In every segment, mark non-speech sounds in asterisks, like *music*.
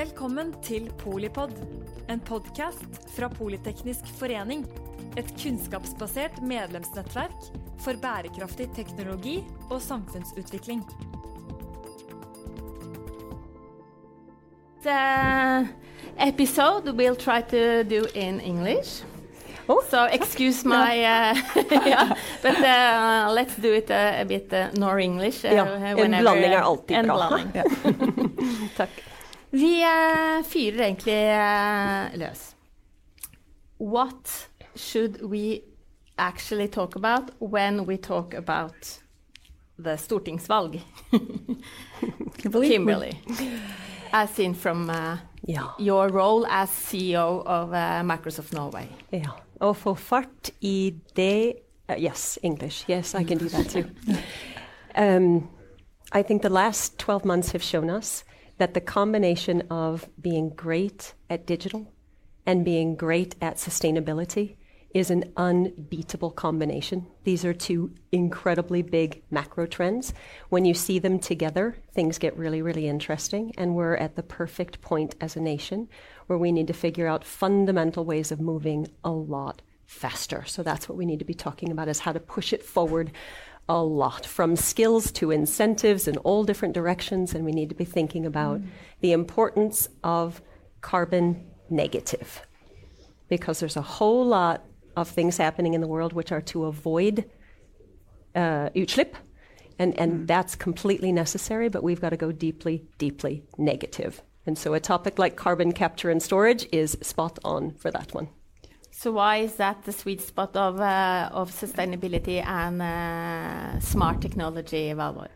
Velkommen til Polipod, en podkast fra Politeknisk forening. Et kunnskapsbasert medlemsnettverk for bærekraftig teknologi og samfunnsutvikling. The episode we'll try to do in English. Oh, So excuse my, uh, *laughs* yeah, but uh, let's do it uh, a bit uh, nor English. Uh, Ja, en blanding er alltid en bra. blanding. *laughs* *laughs* Takk. Vi uh, fyrer egentlig uh, løs. What should we actually talk about when we talk about the stortingsvalg? *laughs* Kimberly, as in from uh, Ja. your role as CEO of uh, Microsoft Norway. ja. Å få fart i det uh, Yes, English. Yes, I can do that too. *laughs* um, I think the last 12 months have shown us that the combination of being great at digital and being great at sustainability is an unbeatable combination. These are two incredibly big macro trends. When you see them together, things get really, really interesting. And we're at the perfect point as a nation where we need to figure out fundamental ways of moving a lot faster. So that's what we need to be talking about is how to push it forward a lot from skills to incentives in all different directions. And we need to be thinking about the importance of carbon negative because there's a whole lot of things happening in the world which are to avoid uh. And, and that's completely necessary, but we've got to go deeply, deeply negative. And so a topic like carbon capture and storage is spot on for that one. So why is that the sweet spot of uh, of sustainability and uh, smart technology, Valborg?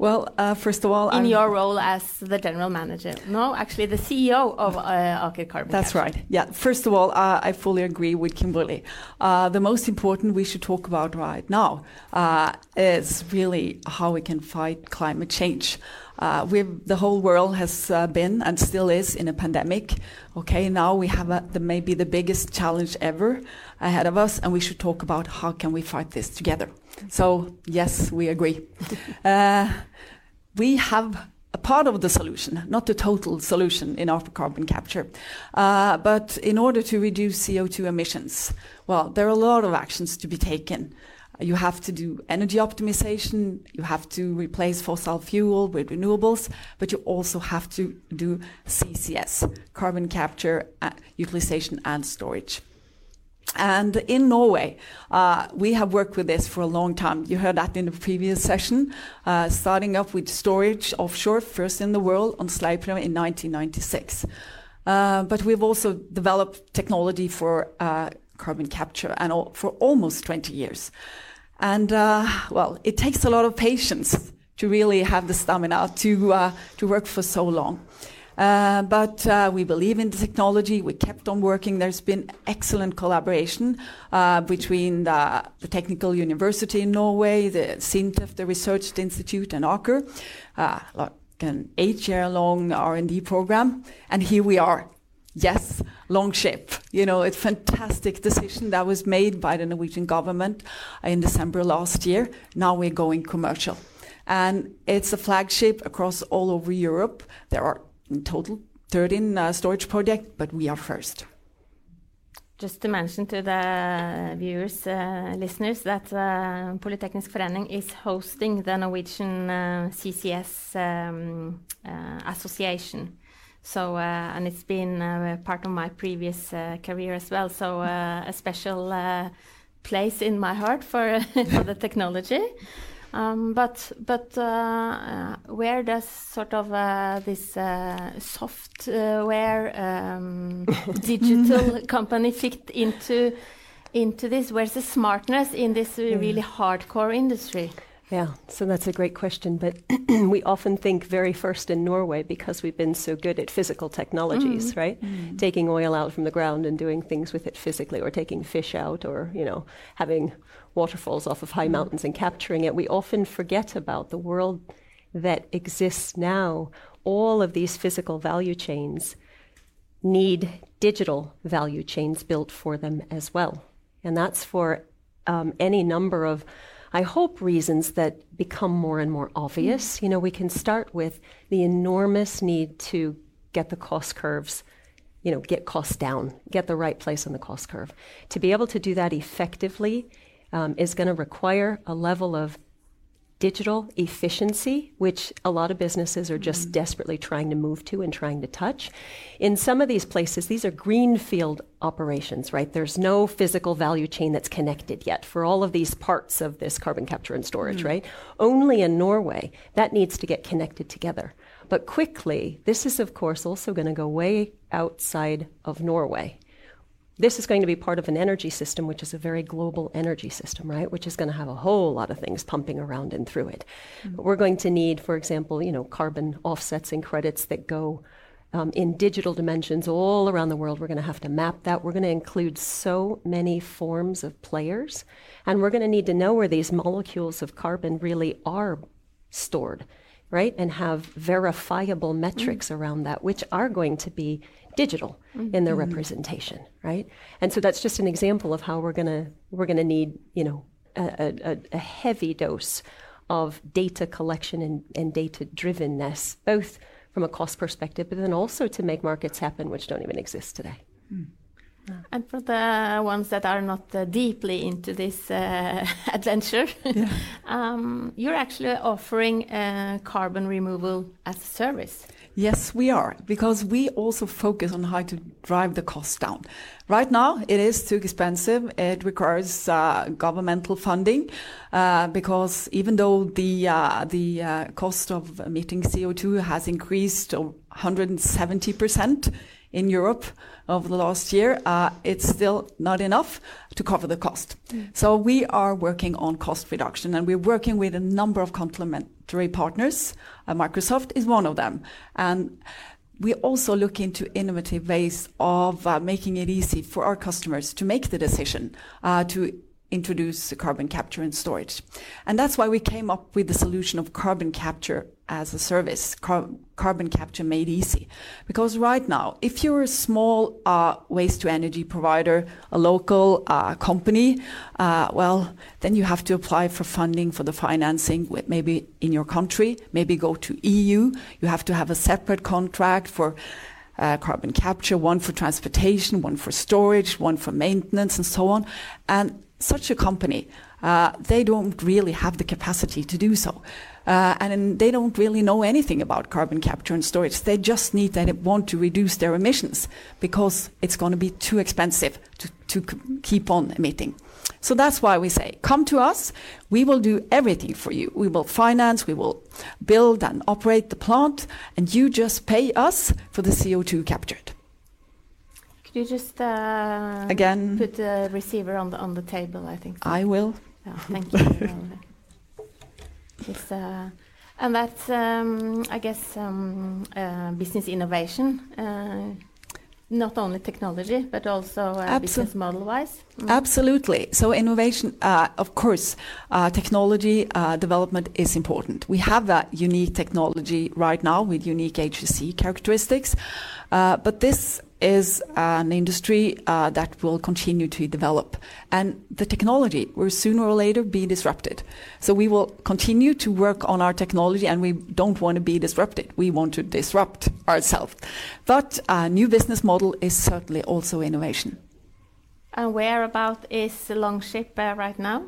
Well, uh, first of all, In I'm- your role as the general manager, no, actually the CEO of uh, Aker Carbon. That's right. Yeah. First of all, uh, I fully agree with Kimberly. Uh, the most important we should talk about right now uh, is really how we can fight climate change. Uh, we've, the whole world has uh, been and still is in a pandemic. Okay, now we have a, the, maybe the biggest challenge ever ahead of us, and we should talk about how can we fight this together. So yes, we agree. *laughs* uh, we have a part of the solution, not the total solution in our carbon capture. Uh, but in order to reduce CO2 emissions, well, there are a lot of actions to be taken. You have to do energy optimization, you have to replace fossil fuel with renewables, but you also have to do CCS, carbon capture, uh, utilization and storage. And in Norway, uh, we have worked with this for a long time. You heard that in the previous session, uh, starting up with storage offshore, first in the world on Sleipner in 1996. Uh, but we've also developed technology for uh, carbon capture and all, for almost 20 years. And uh, well, it takes a lot of patience to really have the stamina to uh, to work for so long. Uh, but uh, we believe in the technology. We kept on working. There's been excellent collaboration uh, between the, Technical University in Norway, the SINTEF, the Research Institute, and Aker, like an eight-year-long R&D program. And here we are. Yes, Longship. You know, it's a fantastic decision that was made by the Norwegian government in December last year. Now we're going commercial. And it's a flagship across all over Europe. There are in total 13 uh, storage projects, but we are first. Just to mention to the viewers, uh, listeners, that uh, Polytechnic Forening is hosting the Norwegian CCS um, Association. So, and it's been part of my previous career as well. So, a special place in my heart for *laughs* the technology. Um, but but uh, uh, where does sort of uh, this uh, software um, *laughs* digital company fit into into this? Where's the smartness in this really hardcore industry? Yeah, so that's a great question. But *clears throat* we often think very first in Norway because we've been so good at physical technologies, right? Taking oil out from the ground and doing things with it physically, or taking fish out, or you know, having waterfalls off of high mountains and capturing it. We often forget about the world that exists now. All of these physical value chains need digital value chains built for them as well. And that's for um, any number of, I hope, reasons that become more and more obvious. You know, we can start with the enormous need to get the cost curves, you know, get costs down, get the right place on the cost curve. To be able to do that effectively um, is going to require a level of digital efficiency, which a lot of businesses are just mm. desperately trying to move to and trying to touch. In some of these places, these are greenfield operations, right? There's no physical value chain that's connected yet for all of these parts of this carbon capture and storage, mm. right? Only in Norway, that needs to get connected together. But quickly, this is, of course, also going to go way outside of Norway this is going to be part of an energy system, which is a very global energy system, right? Which is going to have a whole lot of things pumping around and through it. Mm-hmm. We're going to need, for example, you know, carbon offsets and credits that go um, in digital dimensions all around the world. We're going to have to map that. We're going to include so many forms of players, and we're going to need to know where these molecules of carbon really are stored, right? And have verifiable metrics mm-hmm. around that, which are going to be digital mm-hmm. in their mm-hmm. representation, right? And so that's just an example of how we're gonna we're gonna need you know a, a, a heavy dose of data collection and, and data drivenness, both from a cost perspective, but then also to make markets happen which don't even exist today. Mm. And for the ones that are not uh, deeply into this uh, *laughs* adventure, yeah. *laughs* um, you're actually offering uh, carbon removal as a service. Yes, we are, because we also focus on how to drive the cost down. Right now, it is too expensive. It requires uh, governmental funding uh, because even though the uh, the uh, cost of emitting CO2 has increased 170 percent in Europe over the last year, uh, it's still not enough to cover the cost. Mm. So we are working on cost reduction, and we're working with a number of complementary partners. Uh, Microsoft is one of them, and we also look into innovative ways of uh, making it easy for our customers to make the decision uh, to introduce carbon capture and storage. And that's why we came up with the solution of carbon capture as a service, car- carbon capture made easy. Because right now, if you're a small uh, waste to energy provider, a local uh, company, uh, well, then you have to apply for funding for the financing, maybe in your country, maybe go to EU. You have to have a separate contract for uh, carbon capture, one for transportation, one for storage, one for maintenance, and so on. And such a company, uh, they don't really have the capacity to do so. Uh, and they don't really know anything about carbon capture and storage. They just need they want to reduce their emissions because it's going to be too expensive to, to keep on emitting. So that's why we say, come to us. We will do everything for you. We will finance, we will build and operate the plant, and you just pay us for the CO2 captured. Could you just uh, again put the receiver on the on the table? I think. So. I will. Yeah, thank you. Uh, and that's, um, I guess, um, uh, business innovation. Uh, not only technology, but also uh, business model-wise. Mm. Absolutely. So innovation, uh, of course, uh, technology uh, development is important. We have that unique technology right now with unique HSE characteristics, uh, but this is an industry uh, that will continue to develop. And the technology will sooner or later be disrupted. So we will continue to work on our technology and we don't want to be disrupted. We want to disrupt ourselves. But a new business model is certainly also innovation. And where about is Longship uh, right now?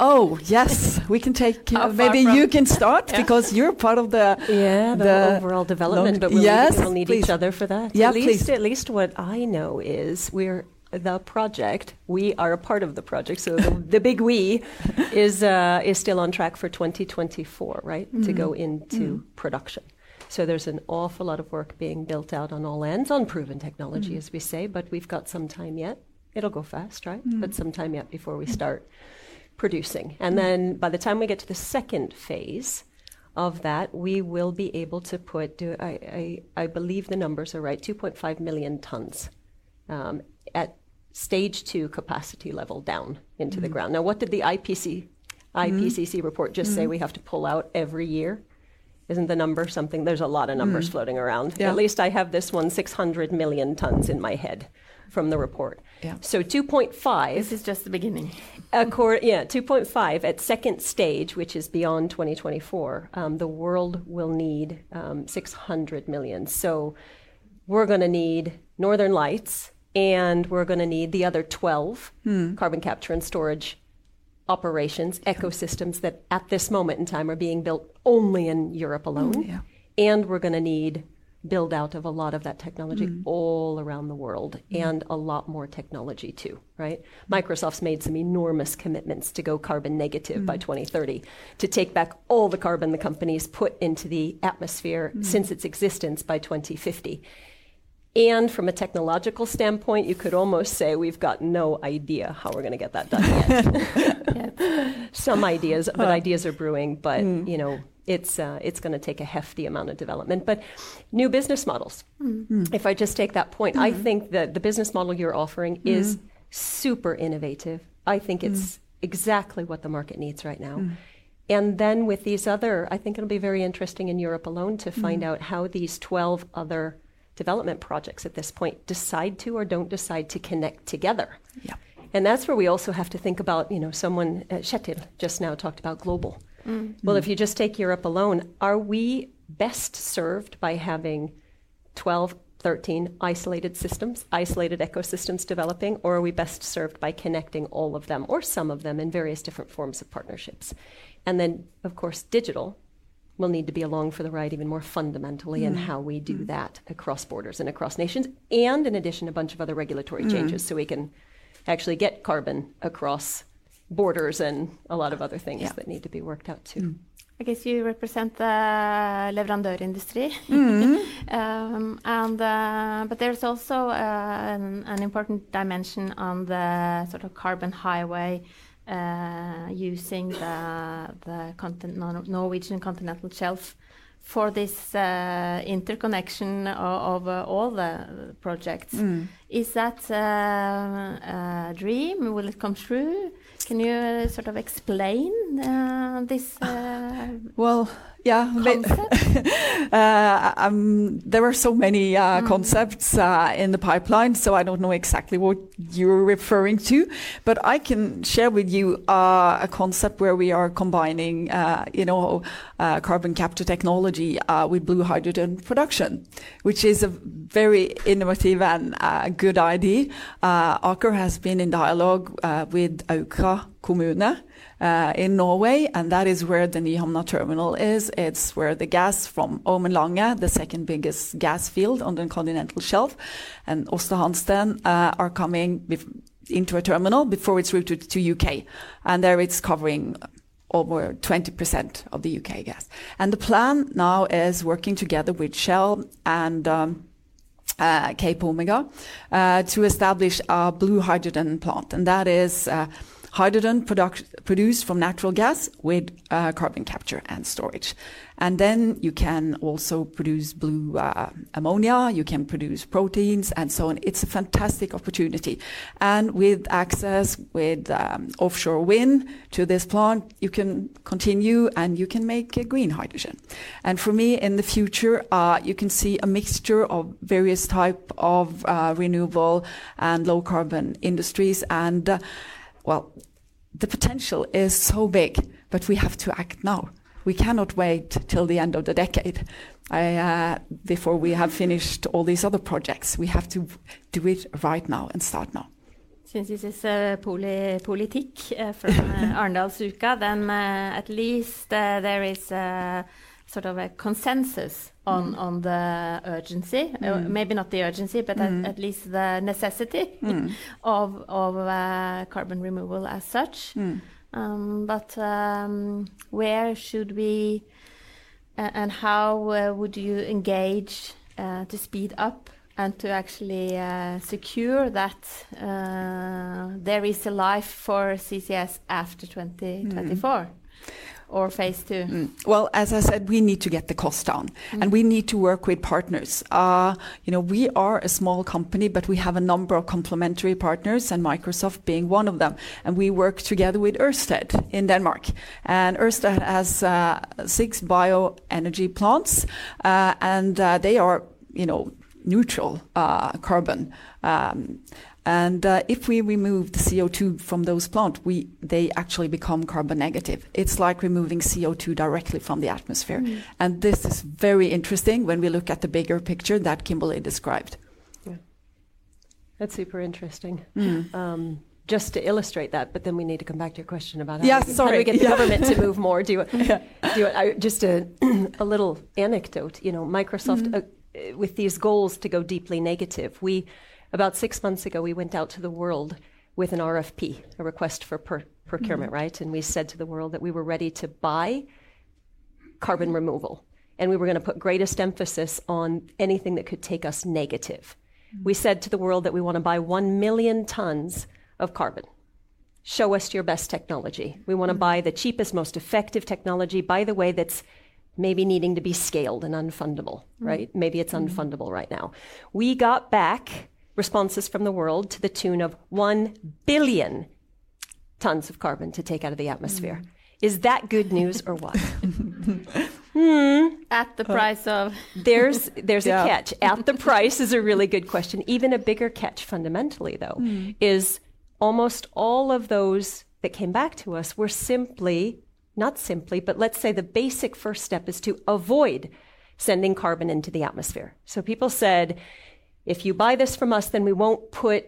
Oh yes, we can take. *laughs* Uh, maybe you can start *laughs* yeah. because you're part of the yeah the, the overall development. But we'll yes, need, we'll need each other for that. Yeah, at least, please. At least what I know is we're the project. We are a part of the project, so the, the big we *laughs* is uh, is still on track for 2024, right, mm-hmm. to go into mm-hmm. production. So there's an awful lot of work being built out on all ends on proven technology, mm-hmm. as we say, but we've got some time yet. It'll go fast, right? Mm. But some time yet before we start producing. And mm. then by the time we get to the second phase of that, we will be able to put, do, I, I, I believe the numbers are right, 2.5 million tons um, at stage two capacity level down into mm. the ground. Now, what did the IPC, IPCC mm. report just say mm. we have to pull out every year? Isn't the number something? There's a lot of numbers mm. floating around. Yeah. At least I have this one 600 million tons in my head from the report. Yeah. So 2.5 This is just the beginning. Accor- yeah, 2.5 at second stage, which is beyond 2024, um, the world will need um, 600 million. So we're going to need Northern Lights and we're going to need the other 12 carbon capture and storage operations, ecosystems that at this moment in time are being built only in Europe alone. yeah. And we're going to need build out of a lot of that technology mm. all around the world mm. and a lot more technology too, right? Microsoft's made some enormous commitments to go carbon negative by mm. 2030, to take back all the carbon the companies put into the atmosphere since its existence by 2050. And from a technological standpoint, you could almost say we've got no idea how we're going to get that done yet. *laughs* *laughs* Some ideas, but ideas are brewing. But you know, it's uh, it's going to take a hefty amount of development. But new business models. Mm-hmm. If I just take that point, I mm-hmm. think that the business model you're offering mm-hmm. is super innovative. I think it's mm. exactly what the market needs right now. Mm. And then with these other, I think it'll be very interesting in Europe alone to find mm. out how these 12 other development projects at this point decide to or don't decide to connect together. Yeah. And that's where we also have to think about, you know, someone, uh, Kjetil just now talked about global. Mm. Well, if you just take Europe alone, are we best served by having 12, 13 isolated systems, isolated ecosystems developing, or are we best served by connecting all of them or some of them in various different forms of partnerships? And then, of course, digital will need to be along for the ride even more fundamentally in mm. how we do mm. that across borders and across nations, and in addition, a bunch of other regulatory changes so we can actually get carbon across borders and a lot of other things that need to be worked out too. I guess you represent the leverandørindustri. *laughs* um, and, uh, but there's also uh, an, an important dimension on the sort of carbon highway uh, using the, the contin- Nor- Norwegian continental shelf for this uh, interconnection of, of uh, all the projects. Is that uh, a dream? Will it come true? Can you uh, sort of explain uh, this uh, *sighs* Well, yeah. *laughs* uh, um, there are so many uh, concepts uh, in the pipeline, so I don't know exactly what you're referring to. But I can share with you uh, a concept where we are combining, uh, you know, uh, carbon capture technology uh, with blue hydrogen production, which is a very innovative and uh, good idea. Uh, Aker has been in dialogue uh, with Aukra kommune uh, in Norway, and that is where the Nyhamna terminal is. It's where the gas from Ormen the second biggest gas field on the continental shelf, and Hansteen uh, are coming into a terminal before it's routed to UK, and there it's covering over 20% of the UK gas. And the plan now is working together with Shell and um, Cape Omega uh, to establish a blue hydrogen plant, and that is uh, hydrogen produced from natural gas with uh, carbon capture and storage. And then you can also produce blue uh, ammonia, you can produce proteins, and so on. It's a fantastic opportunity. And with access with um, offshore wind to this plant, you can continue and you can make uh, green hydrogen. And for me, in the future, uh, you can see a mixture of various type of uh, renewable and low carbon industries. And uh, well, the potential is so big, but we have to act now. We cannot wait till the end of the decade I, uh, before we have finished all these other projects. We have to do it right now and start now. Since this is uh, poly- politik uh, from uh, *laughs* Arendalsuka, then uh, at least uh, there is uh, sort of a consensus on, on the urgency. Uh, maybe not the urgency, but at, at least the necessity *laughs* *laughs* of, of uh, carbon removal as such. Um, but um, where should we a- and how uh, would you engage uh, to speed up and to actually uh, secure that uh, there is a life for CCS after 2024 or phase two? Mm. Well, as I said, we need to get the cost down, and we need to work with partners. Uh, you know, we are a small company, but we have a number of complementary partners, and Microsoft being one of them. And we work together with Ørsted in Denmark, and Ørsted has uh, six bioenergy plants, uh, and uh, they are, you know. neutral uh, carbon. Um, and uh, if we remove the CO2 from those plants, we they actually become carbon negative. It's like removing CO2 directly from the atmosphere. Mm. And this is very interesting when we look at the bigger picture that Kimberly described. Yeah. That's super interesting. Mm. Um, just to illustrate that, but then we need to come back to your question about how, yeah, we, sorry. how do we get the yeah. government to move more. Do it. *laughs* Yeah. Do it. I, just a, *clears throat* a little anecdote. You know, Microsoft mm-hmm. uh, with these goals to go deeply negative. We about six months ago we went out to the world with an RFP, a request for per- procurement, mm-hmm. right? And we said to the world that we were ready to buy carbon removal, and we were going to put greatest emphasis on anything that could take us negative. Mm-hmm. We said to the world that we want to buy one million tons of carbon. Show us your best technology. We want to mm-hmm. buy the cheapest, most effective technology, by the way, that's maybe needing to be scaled and unfundable, mm-hmm. right? Maybe it's mm-hmm. unfundable right now. We got back responses from the world to the tune of 1 billion tons of carbon to take out of the atmosphere. Mm. Is that good news or what? *laughs* hmm. At the price uh, of. there's there's yeah. a catch. At the price is a really good question. Even a bigger catch, fundamentally, though, mm. is almost all of those that came back to us were simply, not simply, but let's say the basic first step is to avoid sending carbon into the atmosphere. So people said, if you buy this from us, then we won't put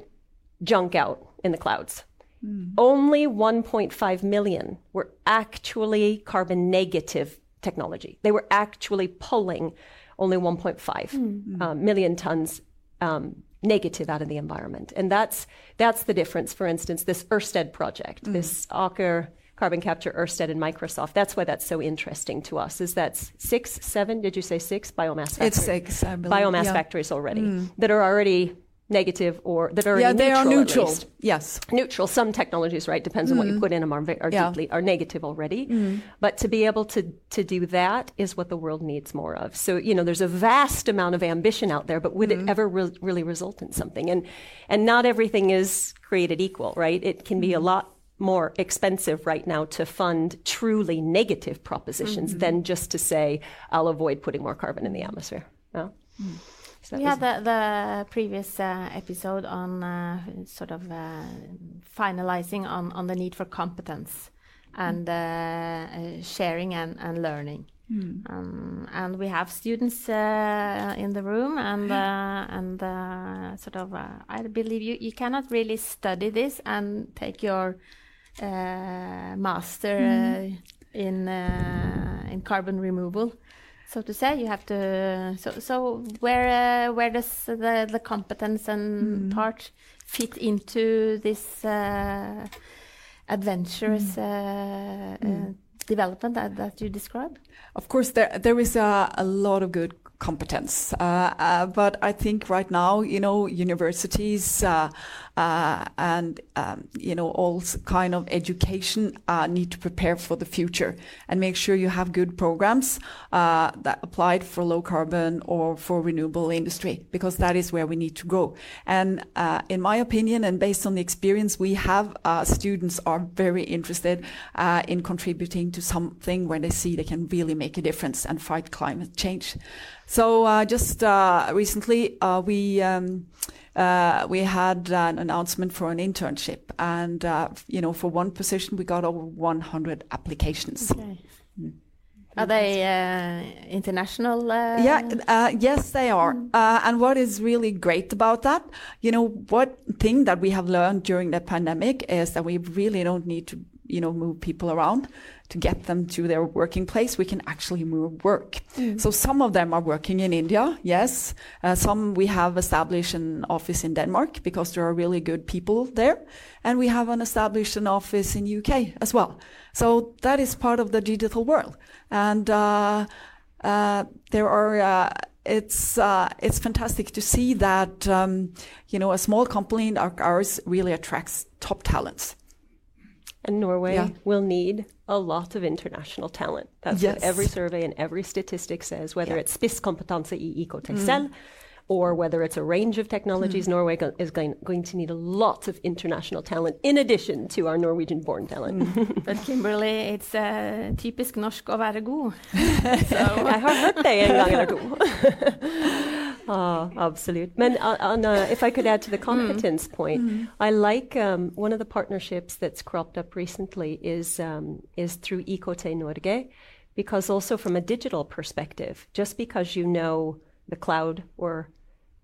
junk out in the clouds. Mm. Only 1.5 million were actually carbon negative technology. They were actually pulling only 1.5 mm. uh, million tons um, negative out of the environment. And that's, that's the difference. For instance, this Ørsted project, mm. this Aker carbon capture, Ørsted, and Microsoft. That's why that's so interesting to us. Is that six, seven? Did you say six biomass? Factories? It's six. I believe. biomass yeah. factories already mm. that are already negative or that are yeah they are neutral yes neutral some technologies right depends mm. on what you mm. put in them are, are yeah. deeply are negative already mm. but to be able to to do that is what the world needs more of so you know there's a vast amount of ambition out there but would mm. it ever re- really result in something and and not everything is created equal right it can be a mm. lot more expensive right now to fund truly negative propositions mm-hmm. than just to say i'll avoid putting more carbon in the atmosphere yeah? Mm. So we had the, the previous uh, episode on uh, sort of uh, finalizing on, on the need for competence and uh, uh, sharing and, and learning. Mm. Um, and we have students uh, in the room, and and sort of I believe you you cannot really study this and take your master mm. in in carbon removal so to say. You have to. So so where uh, where does the the competence and mm. part fit into this uh, adventurous mm. Uh, mm. development that, that you describe? Of course, there there is a, a lot of good competence. Uh, uh, but I think right now, you know, universities uh, uh and um, you know all kind of education uh, need to prepare for the future and make sure you have good programs uh, that applied for low carbon or for renewable industry because that is where we need to go. And in my opinion, and based on the experience we have, students are very interested in contributing to something where they see they can really make a difference and fight climate change. So uh, just uh, recently, uh, we um, uh, we had an announcement for an internship, and uh, you know, for one position, we got over 100 applications. Okay. Mm. Are they uh, international? yeah, yes, they are. Mm. and what is really great about that, you know, what thing that we have learned during the pandemic is that we really don't need to, you know, move people around to get them to their working place, we can actually move work. Mm. So some of them are working in India, yes. Uh, some we have established an office in Denmark because there are really good people there. And we have an established an office in UK as well. So that is part of the digital world. And uh, uh, there are uh, it's uh, it's fantastic to see that um, you know a small company like ours really attracts top talents. And Norway yeah. will need a lot of international talent. That's yes. what every survey and every statistic says, whether yeah. it's spisskompetanse i IKT mm. or whether it's a range of technologies, mm. Norway go- is going, going, to need a lot of international talent in addition to our Norwegian born talent. Mm. *laughs* but Kimberly, it's uh, typisk norsk å være god. *laughs* *laughs* so. Jeg har hørt det en gang eller to. Oh, *laughs* absolute. Uh, on, uh, if I could add to the competence mm. point, mm. I like um, one of the partnerships that's cropped up recently is um, is through IKT Norge, because also from a digital perspective, just because you know the cloud or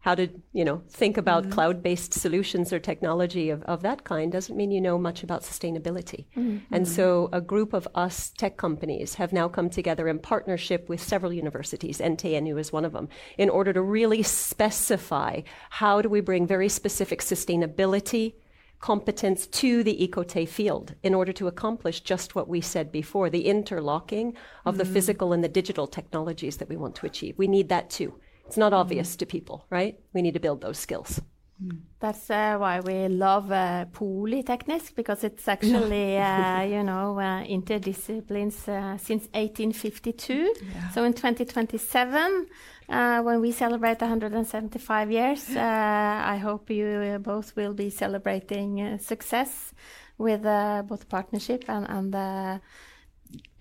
how to you know think about mm-hmm. cloud-based solutions or technology of, of that kind doesn't mean you know much about sustainability mm-hmm. and so a group of us tech companies have now come together in partnership with several universities ntnu is one of them in order to really specify how do we bring very specific sustainability competence to the IKT field in order to accomplish just what we said before the interlocking of mm-hmm. the physical and the digital technologies that we want to achieve we need that too it's not obvious mm. to people, right? We need to build those skills. Mm. That's uh, why we love uh, Polyteknisk because it's actually, *laughs* uh, you know, uh, interdisciplines uh, since 1852. Yeah. So in 2027, uh, when we celebrate 175 years, I hope you both will be celebrating success with both partnership and, and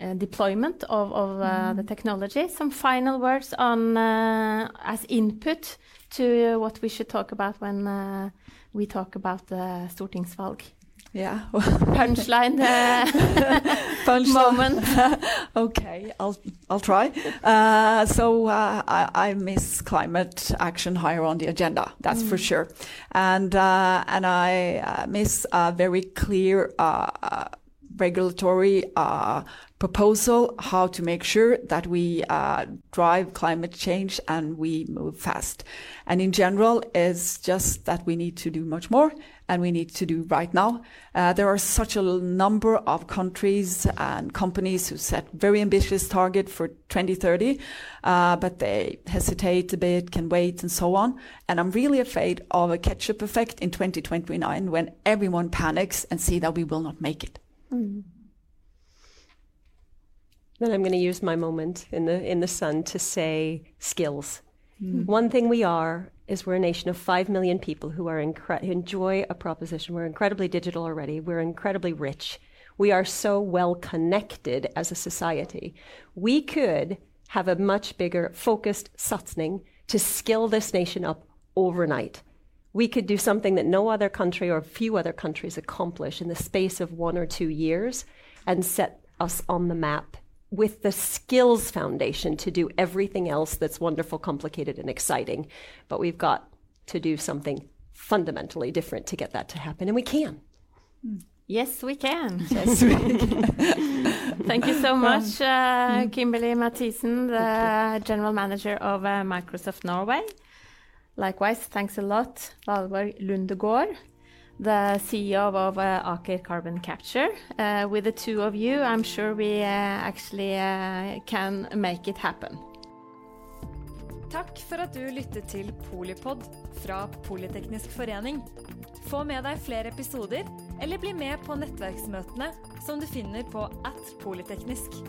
uh, deployment of, of uh, mm. the technology. Some final words on uh, as input to what we should talk about when uh, we talk about the stortingsvalg. Yeah. Punchline, uh, *laughs* Punchline. moment. *laughs* okay, I'll I'll try. Uh, so I, I, miss climate action higher on the agenda. That's mm. for sure, and and I miss a very clear regulatory uh, proposal how to make sure that we uh, drive climate change and we move fast. And in general, it's just that we need to do much more and we need to do right now. Uh, there are such a number of countries and companies who set very ambitious target for 2030, uh, but they hesitate a bit, can wait, and so on. And I'm really afraid of a catch-up effect in 2029 when everyone panics and see that we will not make it. Mm. Then I'm going to use my moment in the in the sun to say skills. Mm. One thing we are is we're a nation of five million people who are incre- who enjoy a proposition. We're incredibly digital already. We're incredibly rich. We are so well connected as a society. We could have a much bigger focused satsning to skill this nation up overnight we could do something that no other country or few other countries accomplish in the space of one or two years and set us on the map with the skills foundation to do everything else that's wonderful, complicated, and exciting. But we've got to do something fundamentally different to get that to happen, and we can. Yes, we can. *laughs* Yes, we can. *laughs* Thank you so much, uh, Kimberly Mathisen, the General Manager of uh, Microsoft Norway. Likewise, thanks a lot, Valborg Lundegård, the CEO of uh, Aker Carbon Capture. Uh, with the two of you, I'm sure we uh, actually uh, can make it happen. Takk for at du lyttet til Polipod fra Politeknisk forening. Få med deg flere episoder, eller bli med på nettverksmøtene som du finner på at polyteknisk.